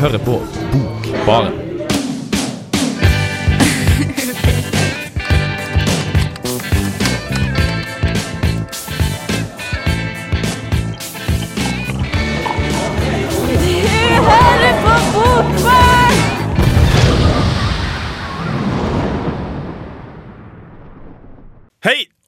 hører på Bokbaren.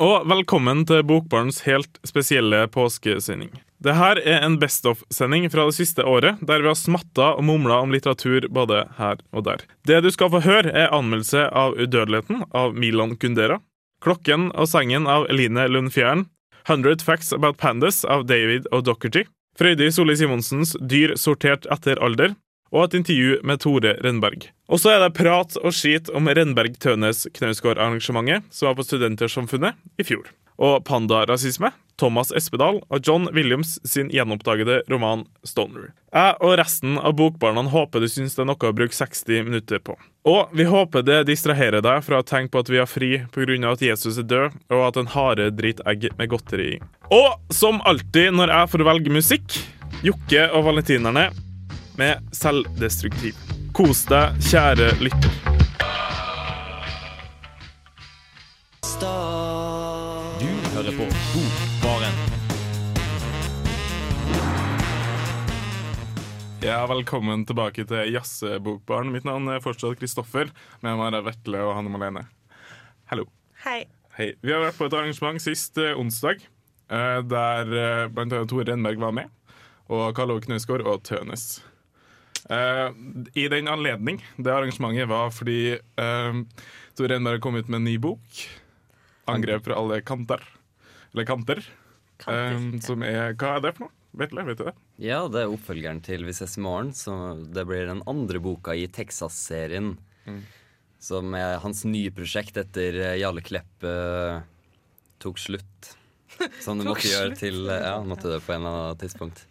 Og velkommen til Bokbarns helt spesielle påskesending. Det her er en Best of-sending fra det siste året, der vi har smatta og mumla om litteratur både her og der. Det du skal få høre, er anmeldelse av Udødeligheten av Milan Kundera, Klokken og sengen av Eline Lund Fjæren, 100 Facts About Pandas av David og Dockerty, Frøydi Solli Simonsens Dyr sortert etter alder, og et intervju med Tore Renberg. Og så er det prat og skit om Renberg Tønes Knausgård-arrangementet som var på Studentersamfunnet i fjor. Og pandarasisme, Thomas Espedal og John Williams sin gjenoppdagede roman Stoner. Jeg og resten av bokbarna håper du syns det er noe å bruke 60 minutter på. Og vi håper det distraherer deg fra å tenke på at vi har fri pga. at Jesus er død, og at en hare driter egg med godteri i. Og som alltid når jeg får velge musikk, Jokke og valentinerne med selvdestruktiv. Kos deg, kjære lytter. Du hører på Bokbaren. Ja, Velkommen tilbake til Jazzebokbaren. Mitt navn er fortsatt Kristoffer. Med meg er Vetle og Hanne Malene. Hallo. Hei. Hei. Vi har vært på et arrangement sist eh, onsdag, eh, der eh, annet Tore Renberg var med. Og Karl Ove Knausgård og Tønes. Eh, I den anledning, det arrangementet var fordi uh, Tor Renberg kom ut med en ny bok. 'Angrep fra alle kanter'. Eller kanter. Kanter, Eh, som er Hva er det for noe? Vetle, vet du det? Ja, det er oppfølgeren til Vi ses i morgen. Så det blir den andre boka i Texas-serien. Som er hans nye prosjekt etter eh, Jarle Klepp eh, tok slutt. Som det måtte gjøre til eh, Ja, måtte det på en eller annen tidspunkt.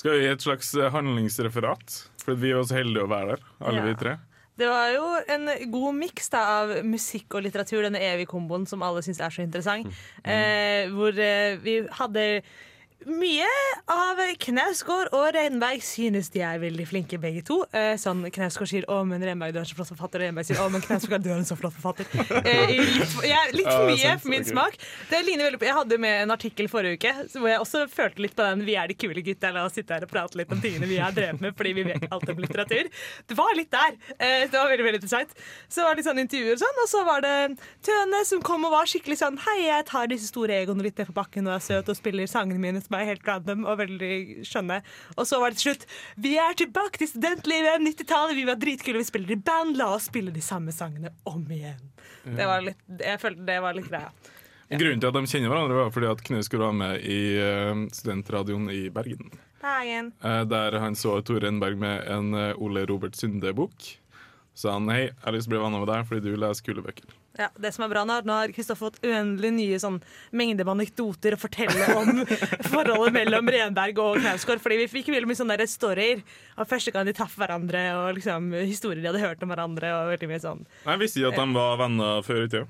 Skal vi gi et slags eh, handlingsreferat? For vi er så heldige å være der, alle Ja. vi tre. Det var jo en god miks av musikk og litteratur, denne evige komboen som alle syns er så interessant. Eh, hvor eh, vi hadde mye av Knausgård og Reinberg synes de er veldig flinke, begge to. Eh, sånn Knausgård sier 'Å, men Reinberg, du er en så flott forfatter', og Reinberg sier 'Å, men Knausgård, du er en så flott forfatter'. Eh, litt, ja, litt for mye for min smak. Det ligner veldig på Jeg hadde med en artikkel forrige uke hvor jeg også følte litt på den 'Vi er de kule gutta', la oss sitte her og prate litt om tingene vi har drevet med fordi vi vet alt om litteratur. Det var litt der. Eh, Det var veldig veldig interessant. Så var det litt sånn intervjuer og sånn, og så var det Tøne som kom og var skikkelig sånn 'Hei, jeg tar disse store egoene litt ned på bakken og er søt og spiller sangene mine som er helt random og veldig skjønne'. Og så var det til slutt 'Vi er tilbake til studentlivet, 90-tallet, vi var dritkule, vi spiller i band, la oss spille de samme sangene om igjen'. Det var litt, jeg følte det var litt greia. Grunnen til at de kjenner hverandre, var fordi at Knut skulle være med i eh, studentradioen i Bergen. Bergen. eh, der han så Tore Enberg med en eh, Ole Robert Sunde-bok. Så han hei, jeg har lyst til å bli venner med deg fordi du leser kule bøker. Ja, det som er bra Nå har- nå har Kristoffer fått uendelig nye sånn, mengder med anekdoter å fortelle om forholdet mellom Renberg og Knausgård. Fordi vi fikk veldig mye sånne storyer av første gang de traff hverandre, og liksom historier de hadde hørt om hverandre. Og veldig mye sånn Jeg visste ikke at de var venner før i tida.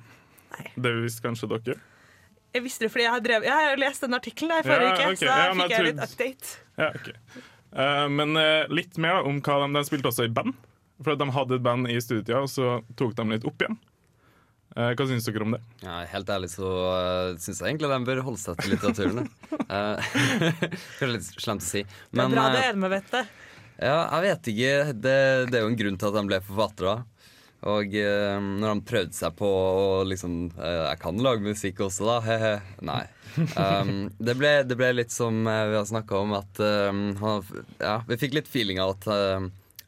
Nei. Det visste kanskje dere. Jeg visste det fordi jeg har, drevet, jeg har lest den artikkelen der forrige Ja, uke, så da Ja, fikk jeg litt update. Ja, ok. uh, men uh, litt mer da, om hva de, de spilte også i band. For at de hadde et band i studietida, og så tok de litt opp igjen. Eh, hva syns dere om det? Ja, helt ærlig så uh, syns jeg egentlig de bør holde seg til litteraturen. Uh, det er litt slemt å si. Det er bra eh, det er med, vet du. Ja, jeg vet ikke. Det, det er jo en grunn til at de ble forfattere. Og uh, når han prøvde seg på å liksom uh, Jeg kan lage musikk også, da. He-he. Nei. Um, det, ble, det ble litt som eh, vi har snakka om, at han, Ja, vi fikk litt feeling av at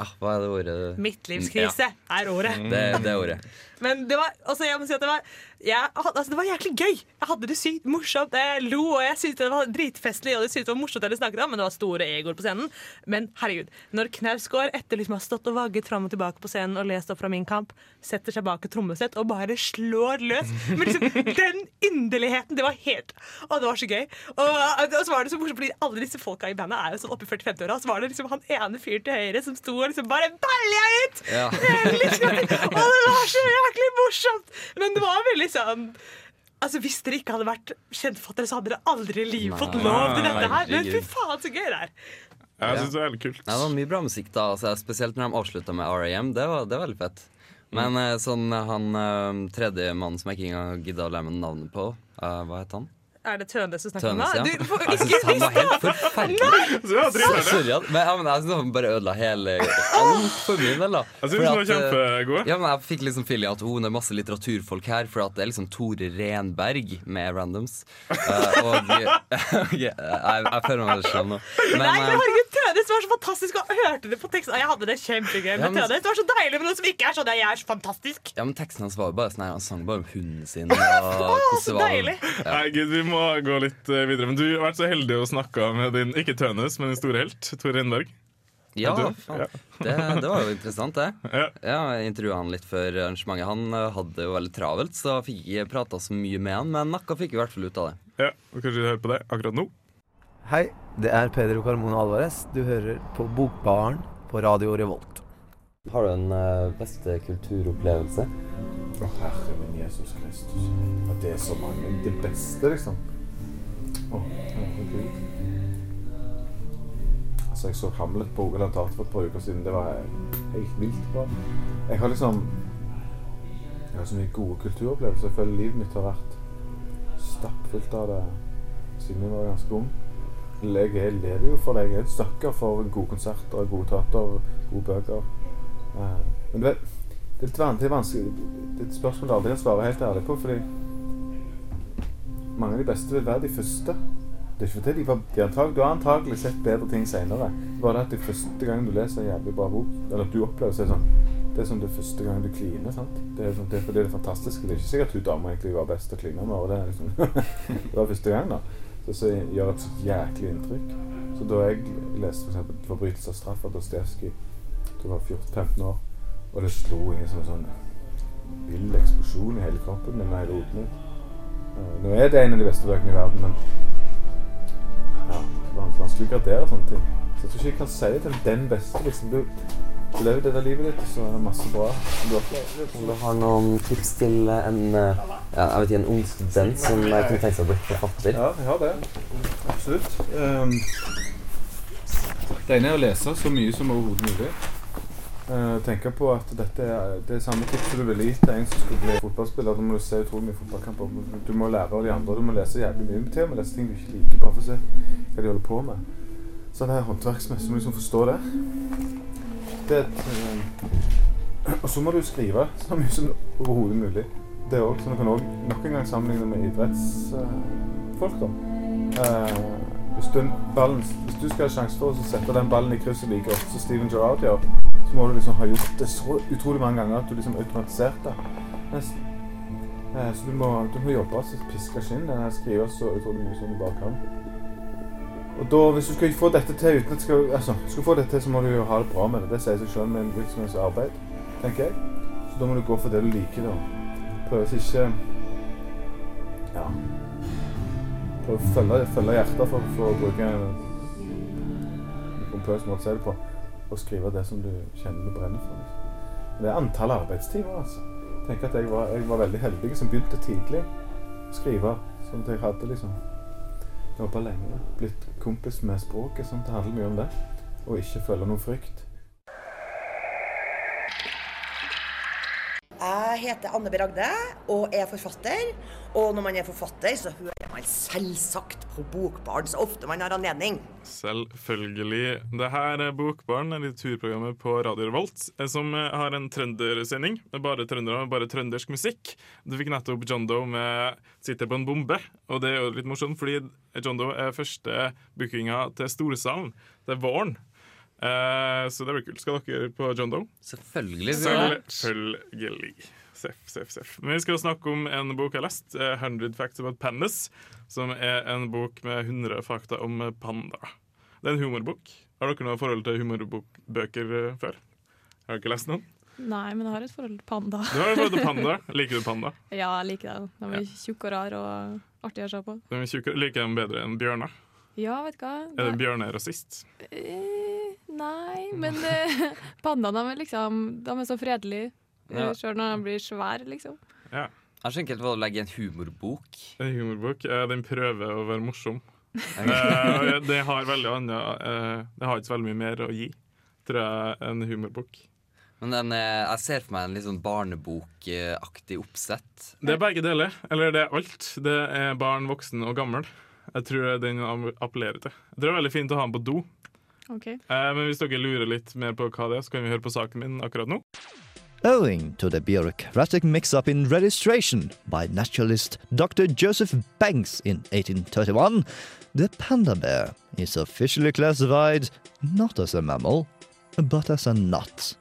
ah, Hva er det ordet? Midtlivskrise er ordet. Det, det ordet. Men det var, altså jeg må si at det var jeg, altså det var jæklig gøy. Jeg hadde det sykt morsomt. Jeg lo, og jeg syntes det var dritfestlig. Og det syntes det var morsomt det snakket om, men det var store egoer på scenen. Men herregud, når Knausgård etter liksom har stått og vagget fram og tilbake på scenen og lest opp fra Min kamp, setter seg bak et trommesett og bare slår løs med liksom den inderligheten, det var helt Å, det var så gøy. Og, og så var det så morsomt, fordi alle disse folka i bandet er jo sånn oppe i 40-50-åra, så var det liksom han ene fyren til høyre som sto og liksom bare balja ut! Ja. Og det var så jæklig morsomt! Men det var veldig sånn Altså Hvis dere ikke hadde vært kjentfattere, så hadde dere aldri i livet fått lov til dette her. Men fy faen, så gøy det er! Jeg synes syns det er veldig kult. Ja, det var mye bra musikk da, altså, spesielt når de avslutta med R.A.M. Det var, det var veldig fett. Men eh, sånn han uh, tredje mannen som jeg ikke engang gidda å lære meg navnet på, eh, hva het han? Er det Tønes du snakker om Tønes, nå? ja. Du får Jeg ikke syns han var helt forferdelig. Så ja, Så dritbra. sorry, men, ja, men jeg syns han bare ødela hele altfor mye. da Jeg syns han var eh. Ja, men Jeg fikk liksom feeling at hun er masse litteraturfolk her, for at det er liksom Tore Renberg med randoms. Uh, og jeg, jeg føler meg veldig slem nå. Men Nei, eh, herregud, Tønes var så fantastisk, og hørte det på teksten. Jeg hadde det kjempegøy med Ja, men- Tønes. Det var så deilig med noen som ikke er sånn. Jeg er så fantastisk. ja, men teksten hans var jo bare sånn her, han sang bare om hunden sin. Og hvordan så det var- deilig. Nei, Gud, vi må gå litt eh, videre. Men du har vært så heldig å snakke med din ikke Tønes, men din store helt, Tor Rindberg. Ja, faen. Det, det var jo interessant, det. Ja. Ja, Jeg intervjua han litt før arrangementet. Han eh, hadde det jo veldig travelt, så fikk ikke prata så mye med han, men nakka fikk i hvert fall ut av det. Ja, og Kanskje vi hører på det akkurat nå? Hei, det er Pedro Carmona Alvarez. Du hører på Bokbaren på Radio Revolt. Har du en beste kulturopplevelse? Å, Herre min Jesus Kristus. At det er så mange. Det beste, liksom. Å, herregud. Altså, jeg så Hamlet på eller Teater for et par uker siden. Det var helt vilt bra. Jeg har liksom Jeg har så mye gode kulturopplevelser. Jeg føler livet mitt har vært stappfullt av det siden jeg var ganske ung. Jeg lever jo for det. Jeg er et stakkar for gode konserter, gode teater, gode bøker. Eh, Men du vet, det er det er vanskelig Det er et spørsmål du aldri kan svare helt ærlig på, fordi mange av de beste vil være de første. Det er ikke fordi de var, de antag, Du har antagelig sett bedre ting senere. Bare det at det første gang du leser en jævlig bra bok, eller at du opplever er det sånn Det er som det er første gang du kliner. sant? Det er, sånn, det er fordi det er fantastisk. Det er ikke sikkert hun dama egentlig var best å kline med. og Det liksom, det var første gang, da. Så, så gjør et så jæklig inntrykk. Så da jeg leste eksempel 'Forbrytelse og straff' av Dostojevskij da jeg var 14-15 år, og det slo inn som en sånn vill eksplosjon i hele kroppen min da jeg lot. Eh, Nå er det en av de beste bøkene i verden, men ja, det er vanskelig å gradere sånne ting. Så jeg tror ikke jeg kan si det til den beste. liksom. Du, lever det der livet ditt, så er det masse bra du. Om du har noen tips til en, eh, ja, jeg vet ikke, en ung student som kunne tenke seg å bli forfatter? Ja, jeg har det. Absolutt. Um, det ene er å lese så mye som overhodet mulig. Uh, på at dette er det er samme tipset du ville gitt til en som skulle bli fotballspiller. Da må du se utrolig mye fotballkamper. Du må lære av de andre. Du må lese jævlig mye. Til og med lese ting du ikke liker, bare for å se hva de holder på med. Så det her håndverksmessig må du liksom forstå det. det er um, og så må du skrive så mye som overhodet mulig. Det òg. så du kan òg nok en gang sammenligne med idrettsfolk. da. Eh, hvis, du, ballen, hvis du skal ha sjanse for å sette den ballen i krysset like ofte som Steven Gerrard gjør, så må du liksom ha gjort det så utrolig mange ganger at du liksom automatisert det. Nesten. Eh, så du må, du må jobbe så piske skinn. eh, Skrive så utrolig mye som du bare kan. Og da, hvis du skal få dette til uten at skal, altså, skal få dette til, så må du jo ha det bra med det. Det sier seg selv med en virksomhetsarbeid, tenker jeg. Så da må du gå for det du liker, da. Prøve å ikke Ja. Prøve å følge, følge hjertet, for, for å bruke en pompøs måte å si det på. Og skrive det som du kjenner du brenner for. Liksom. Det er antall arbeidstimer, altså. Tenker at jeg var, jeg var veldig heldig som begynte tidlig å skrive. Sånn at jeg hadde liksom jobba lenge. Blitt kompis med språket. Sånn at det handler mye om det. Og ikke føle noen frykt. Jeg heter Anne B. Ragde og er forfatter. Og når man er forfatter, så hører man selvsagt på Bokbarn så ofte man har anledning. Selvfølgelig. Det her er Bokbarn, litteraturprogrammet på Radio Revolt, eh, som eh, har en trøndersending bare trøndere med bare trøndersk musikk. Du fikk nettopp John Doe med 'Sitter på en bombe', og det er jo litt morsomt, fordi John Doe er første bookinga til Storsalen. Det er våren. Eh, så det blir kult. Skal dere på John Doe? Selvfølgelig. Selvfølgelig. Seff, seff, seff. Men vi skal snakke om en bok jeg har lest, eh, 100 Facts About Pandas, som er en bok med 100 fakta om eh, panda. Det er en humorbok. Har dere noe forhold til humorbøker eh, før? Har dere lest noen? Nei, men jeg har et forhold til panda. Du har et forhold til panda. Liker du panda? Ja, jeg liker det. De er tjukke og rare og artige å se på. De er tjukke. Liker dem bedre enn bjørner? Ja, vet du hva. Er det bjørner rasist? Eh, Nei, men eh, pandaene er liksom De er så fredelige. Ja. Sjøl når de blir svære, liksom. Ja. Jeg har helt hva å legge i en humorbok. En humorbok. eh, Den prøver å være morsom. Eh, det har veldig annet eh, Det har ikke så veldig mye mer å gi, tror jeg, en humorbok. Men den, eh, jeg ser for meg en litt sånn barnebokaktig oppsett. Det er begge deler. Eller det er alt. Det er barn, voksen og gammel. Jeg tror den appellerer til. Jeg tror det er veldig fint å ha den på do. Ok. Eh, men hvis dere lurer litt mer på hva det er, så kan vi høre på saken min akkurat nå. Owing to the bureaucratic mix up in registration by naturalist Dr. Joseph Banks in 1831, the panda bear is officially classified not as a mammal, but as a nut.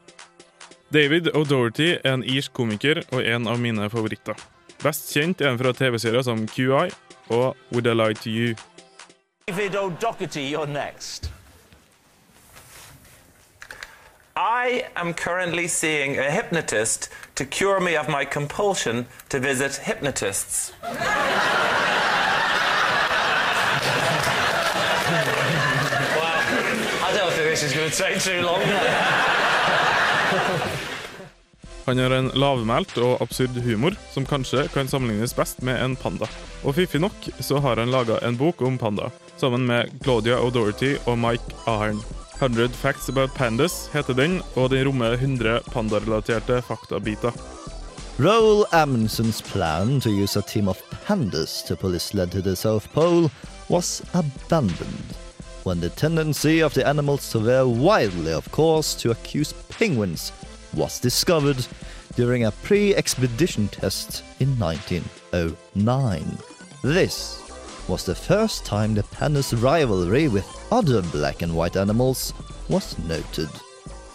David O'Doherty er en irsk komiker og en av mine favoritter. Best kjent er han fra TV-serier som QI og Would I Lie to You. David O'Doherty, you're next. I am currently seeing a hypnotist to cure me of my compulsion to visit hypnotists. I don't think this is going to take too long. Han har en lavmælt og absurd humor som kanskje kan sammenlignes best med en panda. Og fiffig nok så har han laga en bok om panda, sammen med Claudia O'Doherty og Mike Ahern. 100 Facts About Pandas heter den, og den rommer 100 pandarelaterte faktabiter. Roald Amundsen's plan to use a team of pandas to pull his sled to the South Pole was abandoned when the tendency of the animals to veer wildly of course to accuse penguins was discovered during a pre-expedition test in 1909. This was the first time the pandas' rivalry with other black and white animals was noted.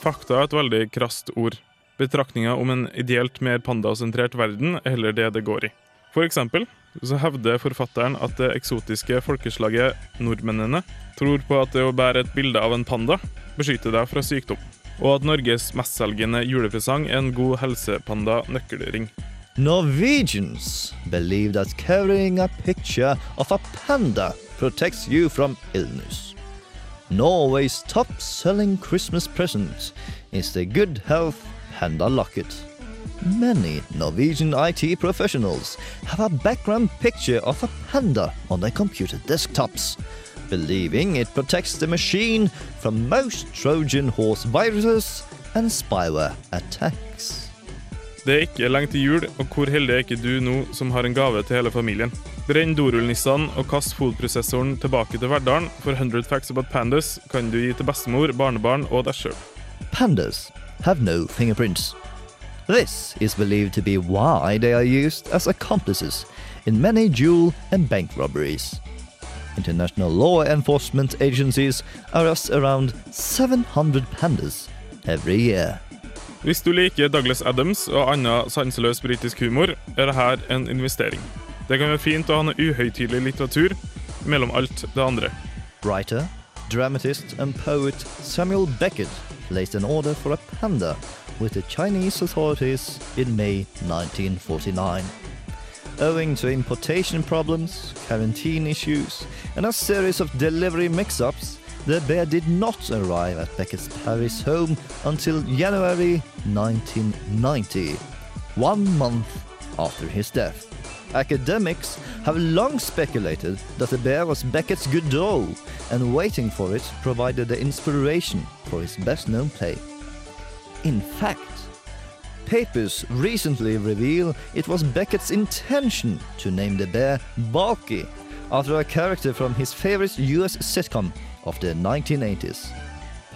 Fakta er et veldig krast ord. Betraktninga om en ideelt mer pandasentrert verden er heller det det går i. For eksempel så hevder forfatteren at det eksotiske folkeslaget nordmennene tror på at det å bære et bilde av en panda beskytter deg fra sykdom, og at Norges mestselgende julepresang er en god helsepanda-nøkkelring. Norwegians believe that carrying a picture of a panda protects you from illness. Norway's top selling Christmas present is the Good Health Panda Locket. Many Norwegian IT professionals have a background picture of a panda on their computer desktops, believing it protects the machine from most Trojan horse viruses and spyware attacks. Det er ikke lenge til jul, og hvor heldig er ikke du nå som har en gave til hele familien? Brenn dorullnissene og kast fotprosessoren tilbake til Verdalen, for 100 facts about pandas kan du gi til bestemor, barnebarn og deg sjøl. Pandas have no fingerprints. This is believed to be why they are used as accomplices in many jewel and bank robberies. International law enforcement agencies arrest around 700 pandas every year. Hvis du liker Douglas Adams og annen sanseløs britisk humor, er dette en investering. Det kan være fint å ha noe uhøytidelig litteratur mellom alt det andre. Writer, dramatist, and poet Samuel Beckett placed an order for a panda with the Chinese authorities in May 1949. Owing to importation problems, quarantine issues, and a series of delivery mix ups, the bear did not arrive at Beckett's Paris home until January 1990, one month after his death. Academics have long speculated that the bear was Beckett's Godot, and waiting for it provided the inspiration for his best known play. In fact, papers recently reveal it was Beckett's intention to name the bear Balky after a character from his favorite US sitcom of the 1980s,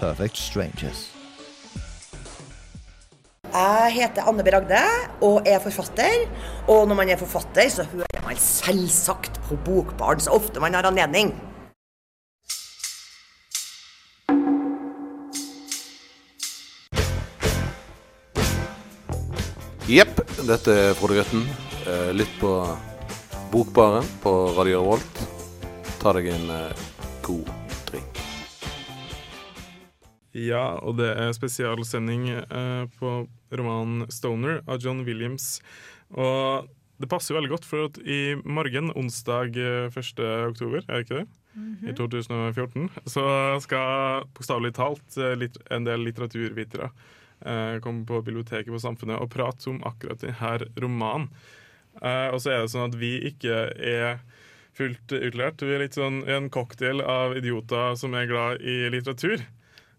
Perfect Strangers. Jeg heter Anne B. Ragde og er forfatter. Og når man er forfatter, så hører man selvsagt på Bokbarn så ofte man har anledning. Jepp, dette er Frode Grøtten. Eh, Litt på Bokbaren på Radio Revolt. Ta deg en eh, god. Ja, og det er spesialsending eh, på romanen 'Stoner' av John Williams. Og det passer jo veldig godt, for at i morgen, onsdag eh, 1. oktober, er det ikke det? I 2014, så skal bokstavelig talt eh, litt, en del litteraturvitere eh, komme på biblioteket på Samfunnet og prate om akkurat denne romanen. Eh, og så er det sånn at vi ikke er fullt utlært. Vi er litt sånn en cocktail av idioter som er glad i litteratur.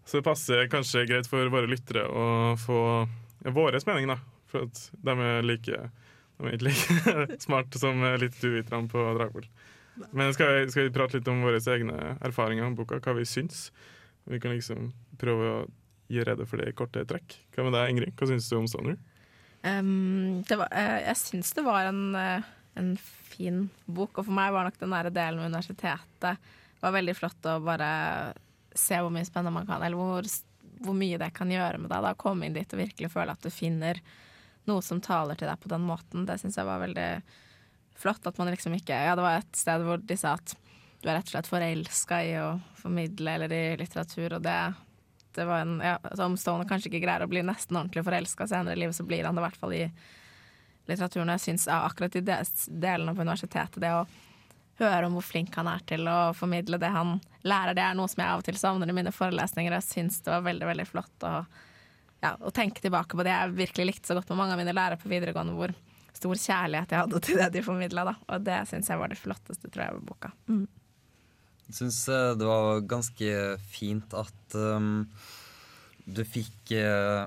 Så det passer kanskje greit for våre lyttere å få vår mening, da. For at de er like De er ikke like smarte som litt litteraturviterne på Dragvoll. Men skal vi, skal vi prate litt om våre egne erfaringer om boka, hva vi syns? Vi kan liksom prøve å gi rede for det i korte trekk. Hva med deg, Ingrid? Hva syns du om Stoner? Um, det var, eh, jeg syns det var en, eh, en fin bok, og for meg var nok den nære delen med universitetet var veldig flott å bare se hvor mye spennende man kan, eller hvor, hvor mye det kan gjøre med deg. Da komme inn dit og virkelig føle at du finner noe som taler til deg på den måten. Det syns jeg var veldig flott. At man liksom ikke Ja, det var et sted hvor de sa at du er rett og slett forelska i å formidle eller i litteratur, og det, det var en Ja, altså om Stone kanskje ikke greier å bli nesten ordentlig forelska senere i livet, så blir han det i hvert fall i litteraturen. Jeg syns akkurat i de delene på universitetet, det å høre om hvor flink han er til å formidle det han lærer, det er noe som jeg av og til savner i mine forelesninger. Jeg syns det var veldig, veldig flott å, ja, å tenke tilbake på det jeg virkelig likte så godt med mange av mine lærere på videregående, hvor stor kjærlighet jeg hadde til det de formidla. Og det syns jeg var det flotteste, tror jeg, ved boka. Mm. Jeg syns eh, det var ganske fint at um, du fikk uh,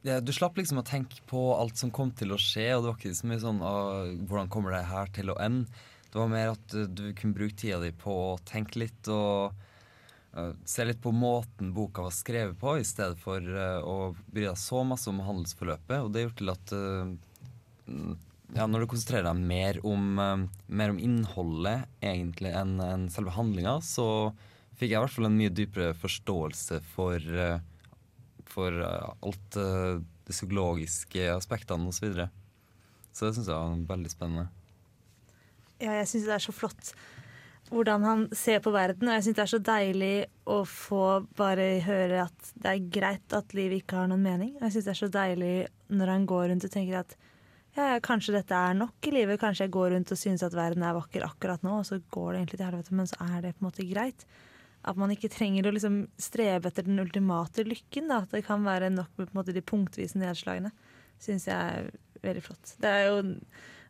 Du slapp liksom å tenke på alt som kom til å skje, og det var ikke så mye sånn uh, Hvordan kommer det her til å ende? Det var mer at du, du kunne bruke tida di på å tenke litt og uh, se litt på måten boka var skrevet på, i stedet for uh, å bry deg så masse om handelsforløpet. Og det gjort til at uh, ja, når du konsentrerer deg mer om, mer om innholdet egentlig enn en selve handlinga, så fikk jeg i hvert fall en mye dypere forståelse for, for alt de psykologiske aspektene osv. Så, videre. så det syns jeg var veldig spennende. Ja, jeg syns det er så flott hvordan han ser på verden, og jeg syns det er så deilig å få bare høre at det er greit at livet ikke har noen mening. Og jeg syns det er så deilig når han går rundt og tenker at ja, kanskje dette er nok i livet. Kanskje jeg går rundt og synes at verden er vakker akkurat nå, og så går det egentlig til helvete, men så er det på en måte greit. At man ikke trenger å liksom strebe etter den ultimate lykken. Da. At det kan være nok med måte, de punktvise nedslagene. Syns jeg er veldig flott. Det er jo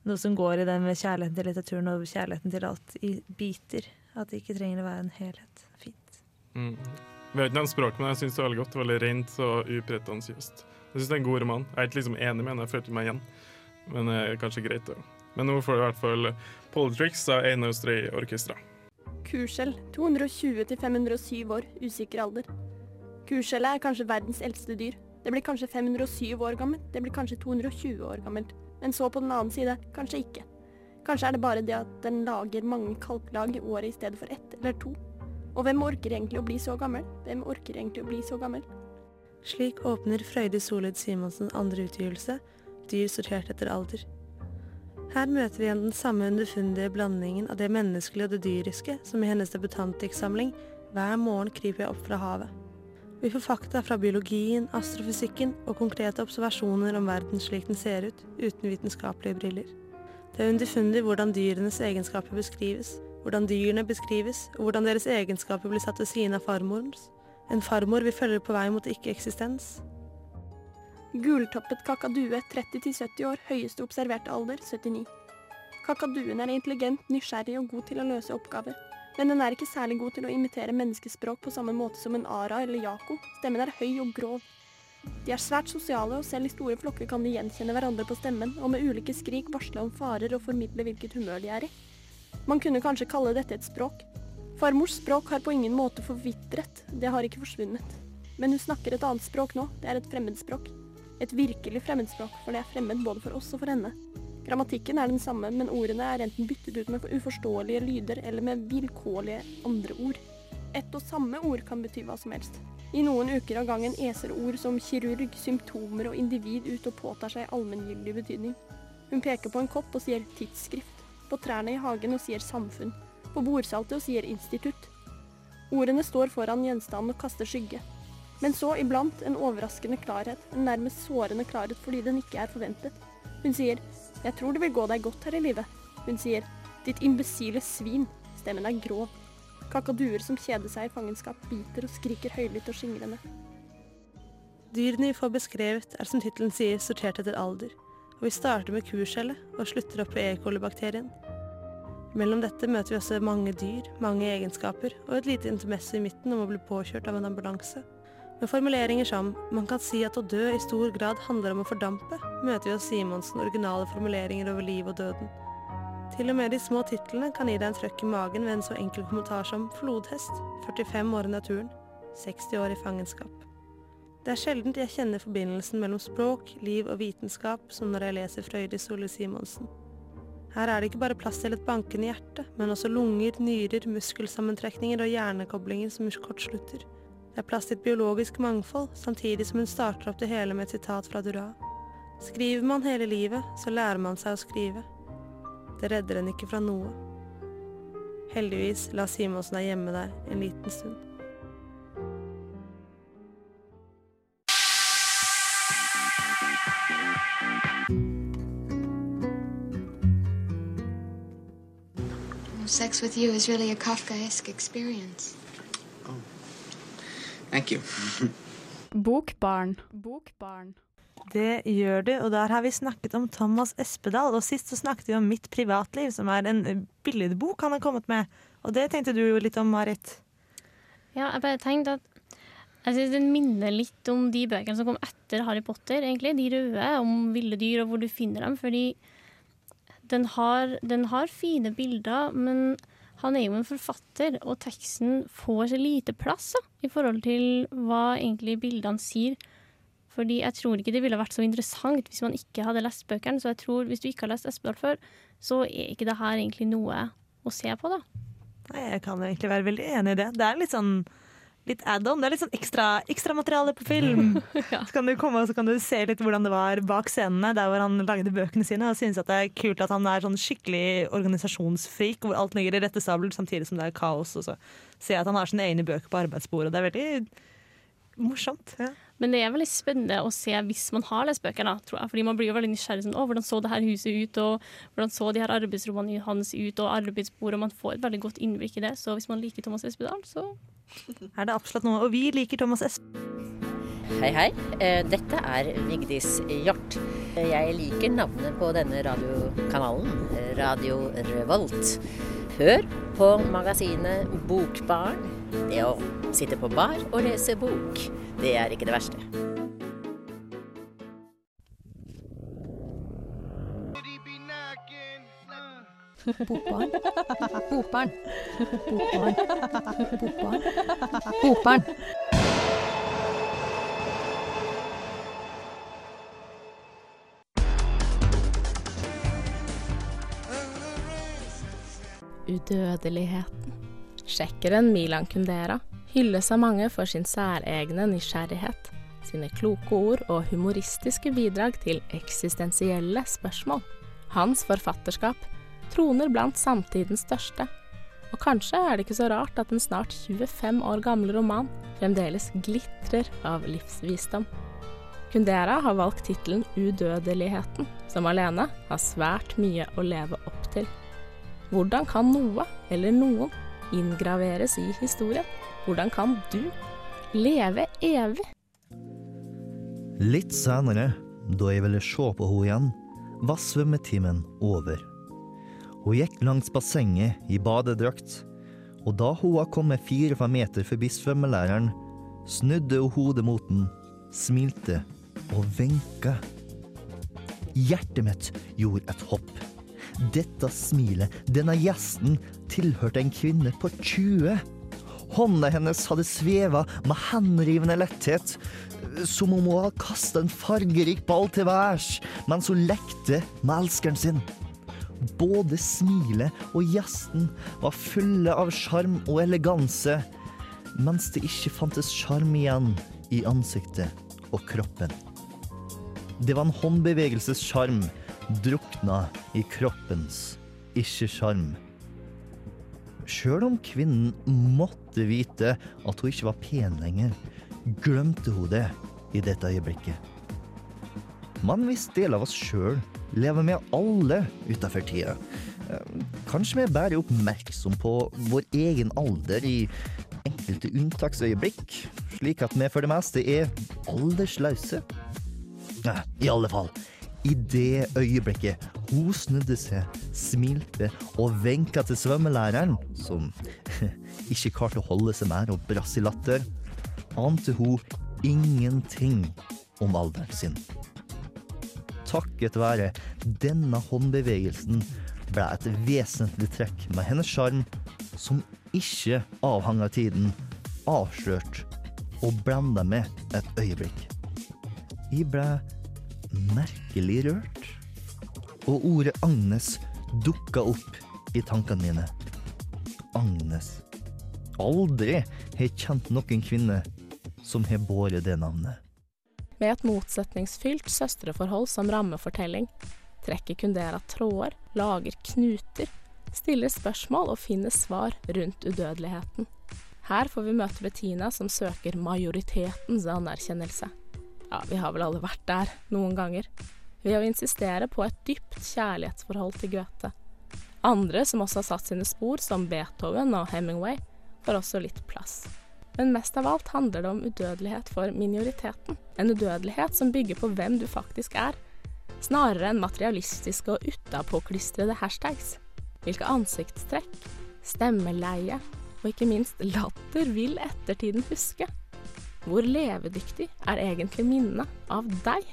noe som går i den med kjærligheten til litteraturen og kjærligheten til alt i biter. At det ikke trenger å være en helhet. Fint. Mm. Vi har ikke nevnt språk, men jeg syns det er veldig godt. Veldig rent og upretensiøst. Jeg syns det er en god roman. Jeg er ikke liksom enig med henne, jeg følte meg igjen. Men det er kanskje greit, det. Men nå får du i hvert fall Politrix av Einar Stray Orkestra. Kurskjell. 220-507 år. Usikker alder. Kurskjellet er kanskje verdens eldste dyr. Det blir kanskje 507 år gammelt. Det blir kanskje 220 år gammelt. Men så på den annen side, kanskje ikke. Kanskje er det bare det at den lager mange kalklag i året i stedet for ett eller to. Og hvem orker egentlig å bli så gammel? Hvem orker egentlig å bli så gammel? Slik åpner Frøyde Solid Simonsens andre utgivelse, Dyr sortert etter alder. Her møter vi igjen den samme underfundige blandingen av det menneskelige og det dyriske som i hennes debutantdiktsamling Hver morgen kryper jeg opp fra havet. Vi får fakta fra biologien, astrofysikken og konkrete observasjoner om verden slik den ser ut, uten vitenskapelige briller. Det er underfundig hvordan dyrenes egenskaper beskrives, hvordan dyrene beskrives, og hvordan deres egenskaper blir satt ved siden av farmorens. En farmor vi følger på vei mot ikke-eksistens. Gultoppet kakadue 30-70 år, høyeste observerte alder 79. Kakaduen er intelligent, nysgjerrig og god til å løse oppgaver. Men den er ikke særlig god til å imitere menneskespråk på samme måte som en ara eller jako. Stemmen er høy og grov. De er svært sosiale, og selv i store flokker kan de gjenkjenne hverandre på stemmen, og med ulike skrik varsle om farer og formidle hvilket humør de er i. Man kunne kanskje kalle dette et språk. Farmors språk har på ingen måte forvitret, det har ikke forsvunnet. Men hun snakker et annet språk nå, det er et fremmedspråk. Et virkelig fremmedspråk, for det er fremmed både for oss og for henne. Grammatikken er den samme, men ordene er enten byttet ut med uforståelige lyder eller med vilkårlige andre ord. Ett og samme ord kan bety hva som helst. I noen uker av gangen eser ord som kirurg, symptomer og individ ut og påtar seg allmenngyldig betydning. Hun peker på en kopp og sier tidsskrift, på trærne i hagen og sier samfunn, på bordsaltet og sier institutt. Ordene står foran gjenstanden og kaster skygge. Men så iblant en overraskende klarhet, en nærmest sårende klarhet fordi den ikke er forventet. Hun sier 'Jeg tror det vil gå deg godt her i livet'. Hun sier 'Ditt imbesile svin'. Stemmen er grov. Kakaduer som kjeder seg i fangenskap, biter og skriker høylytt og skingrende. Dyrene vi får beskrevet, er som tittelen sier, sortert etter alder. Og vi starter med kurskjellet og slutter opp ved E. coli-bakterien. Mellom dette møter vi også mange dyr, mange egenskaper, og et lite intermesse i midten om å bli påkjørt av en ambulanse. Med formuleringer som 'man kan si at å dø i stor grad handler om å fordampe', møter vi hos Simonsen originale formuleringer over liv og døden. Til og med de små titlene kan gi deg en trøkk i magen ved en så enkel kommentar som 'flodhest', 45 år i naturen, 60 år i fangenskap. Det er sjeldent jeg kjenner forbindelsen mellom språk, liv og vitenskap som når jeg leser Frøydis Solli Simonsen. Her er det ikke bare plass til et bankende hjerte, men også lunger, nyrer, muskelsammentrekninger og hjernekoblinger som kortslutter. Det er plass til et biologisk mangfold, samtidig som hun starter opp det hele med et sitat fra Dura. Skriver man hele livet, så lærer man seg å skrive. Det redder en ikke fra noe. Heldigvis la Simonsen deg hjemme der en liten stund. Sex with you is really a Kafkaesque experience. Thank you. Bokbarn. Bokbarn. Det gjør du, og der har vi snakket om Thomas Espedal. Og sist så snakket vi om Mitt privatliv, som er en billedbok han har kommet med. Og det tenkte du jo litt om, Marit. Ja, jeg bare tenkte at jeg synes Den minner litt om de bøkene som kom etter Harry Potter. egentlig, De røde, om ville dyr og hvor du finner dem. Fordi den har, den har fine bilder, men han er jo en forfatter, og teksten får så lite plass da, i forhold til hva egentlig bildene sier. Fordi jeg tror ikke det ville vært så interessant hvis man ikke hadde lest bøkene. Så jeg tror hvis du ikke har lest Espedal før, så er ikke det her egentlig noe å se på, da. Nei, Jeg kan egentlig være veldig enig i det. Det er litt sånn litt add-on. Det er litt sånn ekstra, ekstra materiale på film. Så kan du komme og så kan du se litt hvordan det var bak scenene, der hvor han lagde bøkene sine. Og synes at det er kult at han er sånn skikkelig organisasjonsfrik, hvor alt ligger i rette sabel samtidig som det er kaos. Og så ser jeg at han har sine egne bøker på arbeidsbordet. Det er veldig morsomt. Ja. Men det er veldig spennende å se hvis man har lest bøkene, tror jeg. Fordi man blir jo veldig nysgjerrig sånn, å, hvordan så det her huset ut, og hvordan så de her arbeidsrommene hans ut, og arbeidsbordet, man får et veldig godt innblikk i det. Så hvis man liker Thomas Espedal, så er det absolutt noe. Og vi liker Thomas Esp. Hei, hei. Eh, Dette er Vigdis Hjort. Jeg liker navnet på denne radiokanalen, Radio Revolt. Hør på magasinet Bokbarn. Det å sitte på bar og lese bok, det er ikke det verste. Bokbarn. Bokbarn. Bokbarn. Bokbarn. Bokbarn. Udødeligheten. Sjekkeren Milan Kundera hylles av mange for sin særegne nysgjerrighet, sine kloke ord og humoristiske bidrag til eksistensielle spørsmål. Hans forfatterskap troner blant samtidens største. Og kanskje er det ikke så rart at en snart 25 år gammel roman fremdeles glitrer av livsvisdom. Kundera har valgt tittelen Udødeligheten, som alene har svært mye å leve opp til. Hvordan kan noe, eller noen, inngraveres i historien? Hvordan kan du leve evig? Litt senere, da jeg ville se på henne igjen, var svømmetimen over. Hun gikk langs bassenget i badedrakt, og da hun var kommet fire-fem meter forbi svømmelæreren, snudde hun hodet mot den, smilte og vinka. Hjertet mitt gjorde et hopp. Dette smilet, denne gjesten, tilhørte en kvinne på 20. Hånda hennes hadde sveva med henrivende letthet, som om hun hadde kasta en fargerik ball til værs mens hun lekte med elskeren sin. Både smilet og gjesten var fulle av sjarm og eleganse, mens det ikke fantes sjarm igjen i ansiktet og kroppen. Det var en håndbevegelsessjarm drukna i kroppens ikke-sjarm. Sjøl om kvinnen måtte vite at hun ikke var pen lenger, glemte hun det i dette øyeblikket. Men visste del av oss sjøl lever med alle utafor tida, kanskje vi er bare oppmerksom på vår egen alder i enkelte unntaksøyeblikk, slik at vi for det meste er aldersløse? I alle fall, i det øyeblikket Hun snudde seg, smilte og venka til svømmelæreren, som ikke klarte å holde seg mer og brass i latter, ante hun ingenting om alderen sin. Takket være denne håndbevegelsen ble et vesentlig trekk med hennes sjarm, som ikke avhang av tiden, avslørt og blanda med et øyeblikk. Jeg ble merkelig rørt, og ordet Agnes dukka opp i tankene mine. Agnes. Aldri har jeg kjent noen kvinne som har båret det navnet. Med et motsetningsfylt søstreforhold som rammefortelling trekker Kundera tråder, lager knuter, stiller spørsmål og finner svar rundt udødeligheten. Her får vi møte Bettina som søker majoritetens anerkjennelse. Ja, vi har vel alle vært der, noen ganger. Ved å insistere på et dypt kjærlighetsforhold til Goethe. Andre som også har satt sine spor, som Beethoven og Hemingway, får også litt plass. Men mest av alt handler det om udødelighet for minoriteten. En udødelighet som bygger på hvem du faktisk er, snarere enn materialistiske og utapåklistrede hashtags. Hvilke ansiktstrekk, stemmeleie og ikke minst latter vil ettertiden huske? Hvor levedyktig er egentlig minnet av deg?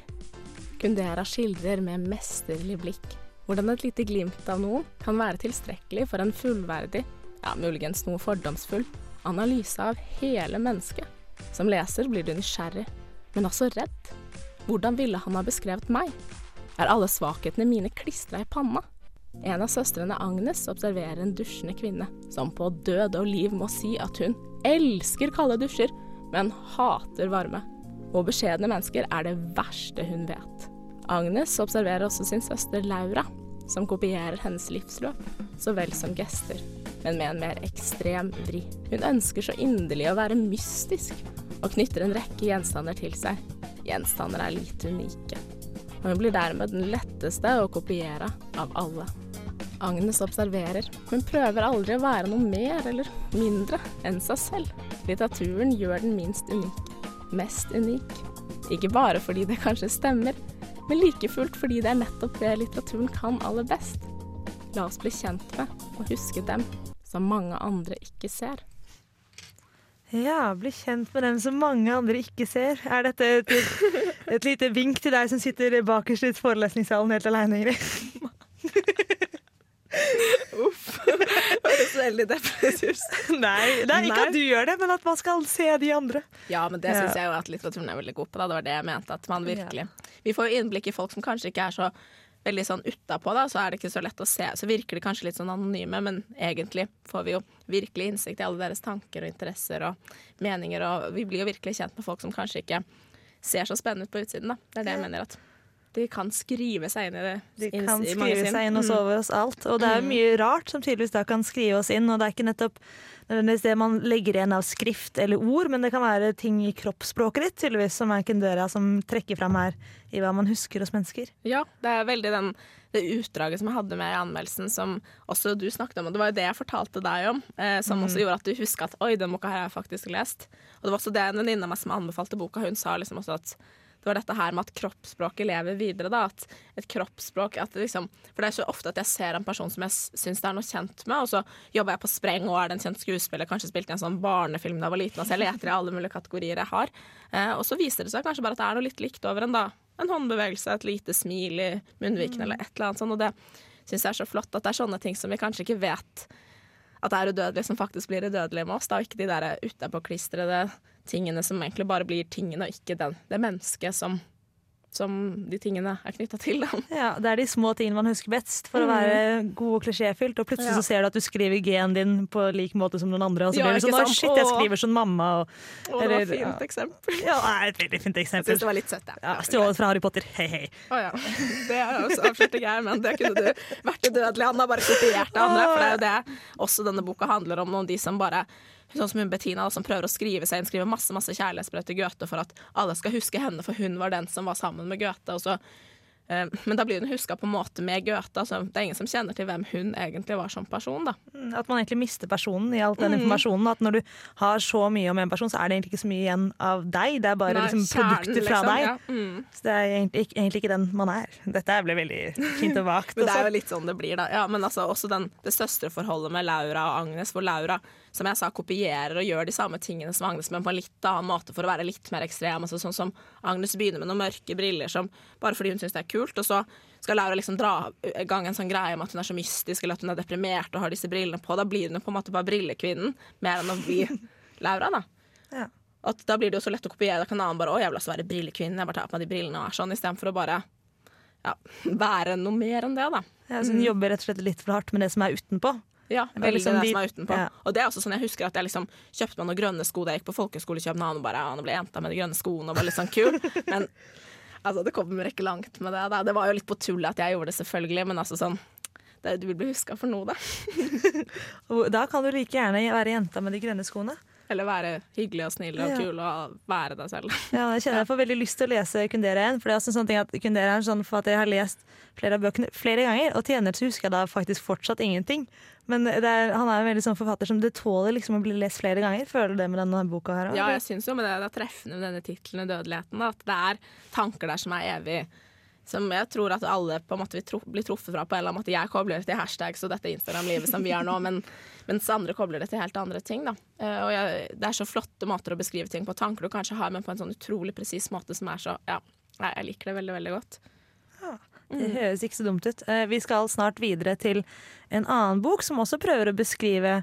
Kundera skildrer med mesterlig blikk hvordan et lite glimt av noen kan være tilstrekkelig for en fullverdig, ja, muligens noe fordomsfull, analyse av hele mennesket. Som leser blir du nysgjerrig, men også redd. Hvordan ville han ha beskrevet meg? Er alle svakhetene mine klistra i panna? En av søstrene Agnes observerer en dusjende kvinne, som på død og liv må si at hun elsker kalde dusjer, men hater varme. Og beskjedne mennesker er det verste hun vet. Agnes observerer også sin søster Laura, som kopierer hennes livsløp, så vel som gester, men med en mer ekstrem vri. Hun ønsker så inderlig å være mystisk, og knytter en rekke gjenstander til seg. Gjenstander er litt unike. Og hun blir dermed den letteste å kopiere av alle. Agnes observerer, men prøver aldri å være noe mer eller mindre enn seg selv. Litteraturen gjør den minst unik. Mest unik. Ikke bare fordi det kanskje stemmer, men like fullt fordi det er nettopp det litteraturen kan aller best. La oss bli kjent med og huske dem som mange andre ikke ser. Ja, bli kjent med dem som mange andre ikke ser. Er dette et, et lite vink til deg som sitter bakerst i forelesningssalen helt aleine, Ingrid? Uff. Høres veldig depressivt Nei, det er ikke at du gjør det, men at man skal se de andre. Ja, men det Ja. jeg jo at litteraturen er veldig god på. Da. Det var det jeg mente. At man virkelig Vi får jo innblikk i folk som kanskje ikke er så veldig sånn utapå, da, så er det ikke så lett å se. Så virker de kanskje litt sånn anonyme, men egentlig får vi jo virkelig innsikt i alle deres tanker og interesser og meninger, og vi blir jo virkelig kjent med folk som kanskje ikke ser så spennende ut på utsiden, da. Det er det jeg mener at de kan skrive seg inn i det. De kan i skrive seg inn og Mm. sove oss alt. Og det er jo Mm. mye rart som tydeligvis da kan skrive oss inn. Og det er ikke nettopp nødvendigvis det man legger igjen av skrift eller ord, men det kan være ting i kroppsspråket ditt tydeligvis som er Kundera som trekker fram her i hva man husker hos mennesker. Ja, det er veldig den, det utdraget som jeg hadde med i anmeldelsen, som også du snakket om. Og det var jo det jeg fortalte deg om, eh, som Mm. også gjorde at du huska at oi, den boka her har jeg faktisk lest. Og det var også det en venninne av meg som anbefalte boka, hun sa liksom også at det var dette her med at kroppsspråket lever videre. da, At et kroppsspråk at liksom, For det er så ofte at jeg ser en person som jeg syns det er noe kjent med, og så jobber jeg på spreng og er det en kjent skuespiller, kanskje spilte en sånn barnefilm da jeg var liten, altså jeg leter i alle mulige kategorier jeg har. Eh, og så viser det seg kanskje bare at det er noe litt likt over en da. En håndbevegelse, et lite smil i munnviken Mm. eller et eller annet sånt. Og det syns jeg er så flott at det er sånne ting som vi kanskje ikke vet at det er udødelige, som faktisk blir udødelig med oss. Da, og ikke de der utapåklistrede tingene som egentlig bare blir tingene, og ikke den, det mennesket som, som de tingene er knytta til. Da. Ja, Det er de små tingene man husker best for å Mm. være god og klisjéfylt. Og plutselig Ja. så ser du at du skriver G-en din på lik måte som noen andre. Og så Ja, blir det sånn ikke Å, shit, jeg skriver som mamma. Og, Å, det var et fint ja. eksempel. Ja, det et veldig fint Jeg eksempel. syns det var litt søtt, jeg. Ja, Stjålet fra Harry Potter. Hei, hei. Å ja. Det jeg avslørte jeg, men det kunne du vært udødelig. Han har bare kopiert det andre. For det er jo det også denne boka handler om. Noen de som bare Sånn som hun Bettina, som prøver å skrive seg inn, skriver masse masse kjærlighetsbrev til Goethe for at alle skal huske henne, for hun var den som var sammen med Goethe. Så Eh, Men da blir hun huska på en måte med Goethe. Altså, det er ingen som kjenner til hvem hun egentlig var som person. da. Mm, At man egentlig mister personen i all den Mm. informasjonen. At når du har så mye om en person, så er det egentlig ikke så mye igjen av deg. Det er bare Nei, liksom, kjernen, produkter fra liksom, deg. ja. Mm. Så det er egentlig, egentlig ikke den man er. Dette ble veldig fint og vagt. Men det er jo litt sånn det blir, da. Ja, men altså, også den, det søstreforholdet med Laura og Agnes, hvor Laura som jeg sa, kopierer og gjør de samme tingene som Agnes, men på en litt annen måte for å være litt mer ekstrem. Altså, sånn som Agnes begynner med noen mørke briller som, bare fordi hun syns det er kult, og så skal Laura liksom dra i gang en sånn greie om at hun er så mystisk eller at hun er deprimert og har disse brillene på. Da blir hun jo på en måte bare brillekvinnen, mer enn å bli Laura, da. Ja. At da blir det jo så lett å kopiere. Da kan en annen bare 'Å, jeg vil også være brillekvinnen', jeg bare tar på meg de brillene og er sånn, istedenfor å bare ja, være noe mer enn det, da. Ja, så hun Mm. jobber rett og slett litt for hardt med det som er utenpå. Ja, Det veldig liksom det de- som er utenpå. ja. Og det er også sånn jeg husker at jeg liksom kjøpte meg noen grønne sko da jeg gikk på folkehøyskole i København og bare ja, nå ble jenta med de grønne skoene og var litt sånn kul. Men altså, det kommer ikke langt med det. Da. Det var jo litt på tullet at jeg gjorde det, selvfølgelig, men altså sånn det, Du vil bli huska for noe, da. Da kan du like gjerne være jenta med de grønne skoene. Eller være hyggelig og snill og kul og være deg selv. Ja, jeg kjenner jeg får veldig lyst til å lese Kundera igjen. For det er også en sånn ting at Kundera er sånn for at jeg har lest flere av bøkene flere ganger, og til gjengjeld så husker jeg da faktisk fortsatt ingenting. Men det er, han er en veldig sånn forfatter som det tåler liksom å bli lest flere ganger. Føler du det med denne boka her? Ja, jeg syns jo med det, det er treffende med denne tittelen Dødeligheten, at det er tanker der som er evig. Som jeg tror at alle på en måte vil tro, bli truffet fra på en eller annen måte. Jeg kobler det til hashtags og dette Instagram-livet som vi har nå, men, mens andre kobler det til helt andre ting. Da. Eh, og jeg, det er så flotte måter å beskrive ting på, tanker du kanskje har, men på en sånn utrolig presis måte som er så Ja, jeg, liker det veldig, veldig godt. Det høres ikke så dumt ut. Eh, Vi skal snart videre til en annen bok som også prøver å beskrive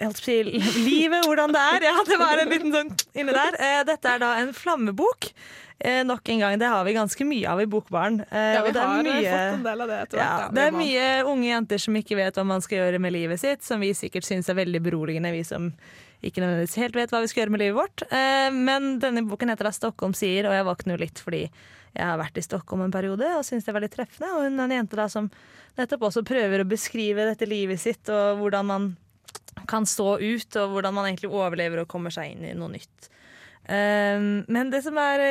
livet, hvordan det er. Ja, det var en liten sånn inni der. Eh, Dette er da en flammebok. Eh, nok en gang, det har vi ganske mye av i Bokbaren. Eh, Ja, vi det har eh, mye- fått en del av det etter hvert. Ja, det er mye unge jenter som ikke vet hva man skal gjøre med livet sitt, som vi sikkert syns er veldig beroligende, vi som ikke nødvendigvis helt vet hva vi skal gjøre med livet vårt. Eh, Men denne boken heter da 'Stockholm sier', og jeg våkner jo litt fordi jeg har vært i Stockholm en periode og syns det er veldig treffende. Og hun er en jente da som nettopp også prøver å beskrive dette livet sitt, og hvordan man kan stå ut, og hvordan man egentlig overlever og kommer seg inn i noe nytt. Eh, Men det som er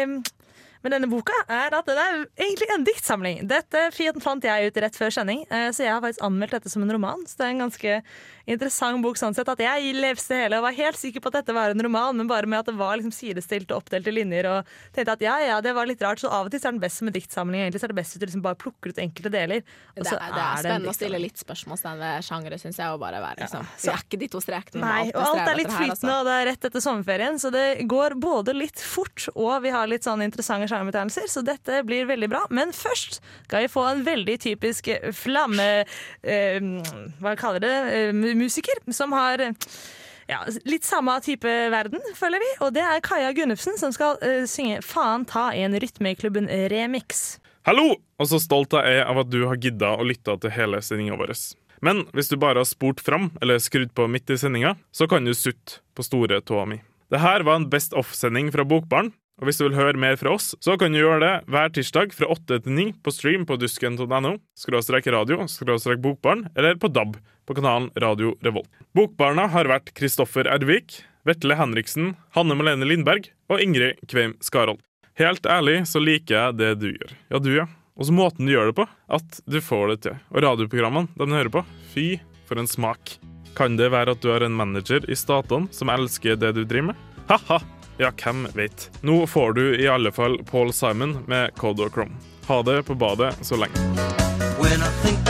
med denne boka, er at det er egentlig en diktsamling. Dette fant jeg ut rett før sending, eh, så jeg har faktisk anmeldt dette som en roman. Så det er en ganske interessant bok sånn sett. At jeg leste hele og var helt sikker på at dette var en roman, men bare med at det var liksom sidestilt og oppdelte linjer. Og tenkte at ja, ja, det var litt rart. Så av og til er den best som en diktsamling. Egentlig så er det best hvis du liksom bare plukker ut enkelte deler. Det er, det er en spennende å stille litt litt spørsmålstegn ved sjangere, syns jeg. Og bare være liksom så- Vi er ikke de to strekene. Nei, og alt er litt flytende, altså. og det er rett etter sommerferien, så det går både litt fort, og vi har litt sånn interessante sjangerbetegnelser, så dette blir veldig bra. Men først skal vi få en veldig typisk flamme... Eh, hva kaller det? Eh, musiker, som har eh, ja, litt samme type verden, føler vi. Og det er Kaja Gunnufsen som skal eh, synge 'Faen ta en Rytmeklubben remix'. Hallo! Og så stolt jeg er av at du har gidda å lytte til hele sendinga vår. Men hvis du bare har spurt fram, eller skrudd på midt i sendinga, så kan du sutte på store tåa mi. Det her var en Best Off-sending fra Bokbarn. Og hvis du vil høre mer fra oss, så kan du gjøre det hver tirsdag fra 8 til 9 på stream på dusken.no, skråstrek radio, skråstrek bokbarn, eller på DAB på kanalen Radio Revolt. Bokbarna har vært Kristoffer Ervik, Vetle Henriksen, Hanne Malene Lindberg og Ingrid Kveim Skarold. Helt ærlig så liker jeg det du gjør. Ja, du, ja. Og så måten du gjør det på. At du får det til. Og radioprogrammene de hører på, fy for en smak. Kan det være at du har en manager i statene som elsker det du driver med? Ha-ha! Ja, hvem vet. Nå får du i alle fall Paul Simon med Code Chrome. Ha det på badet så lenge.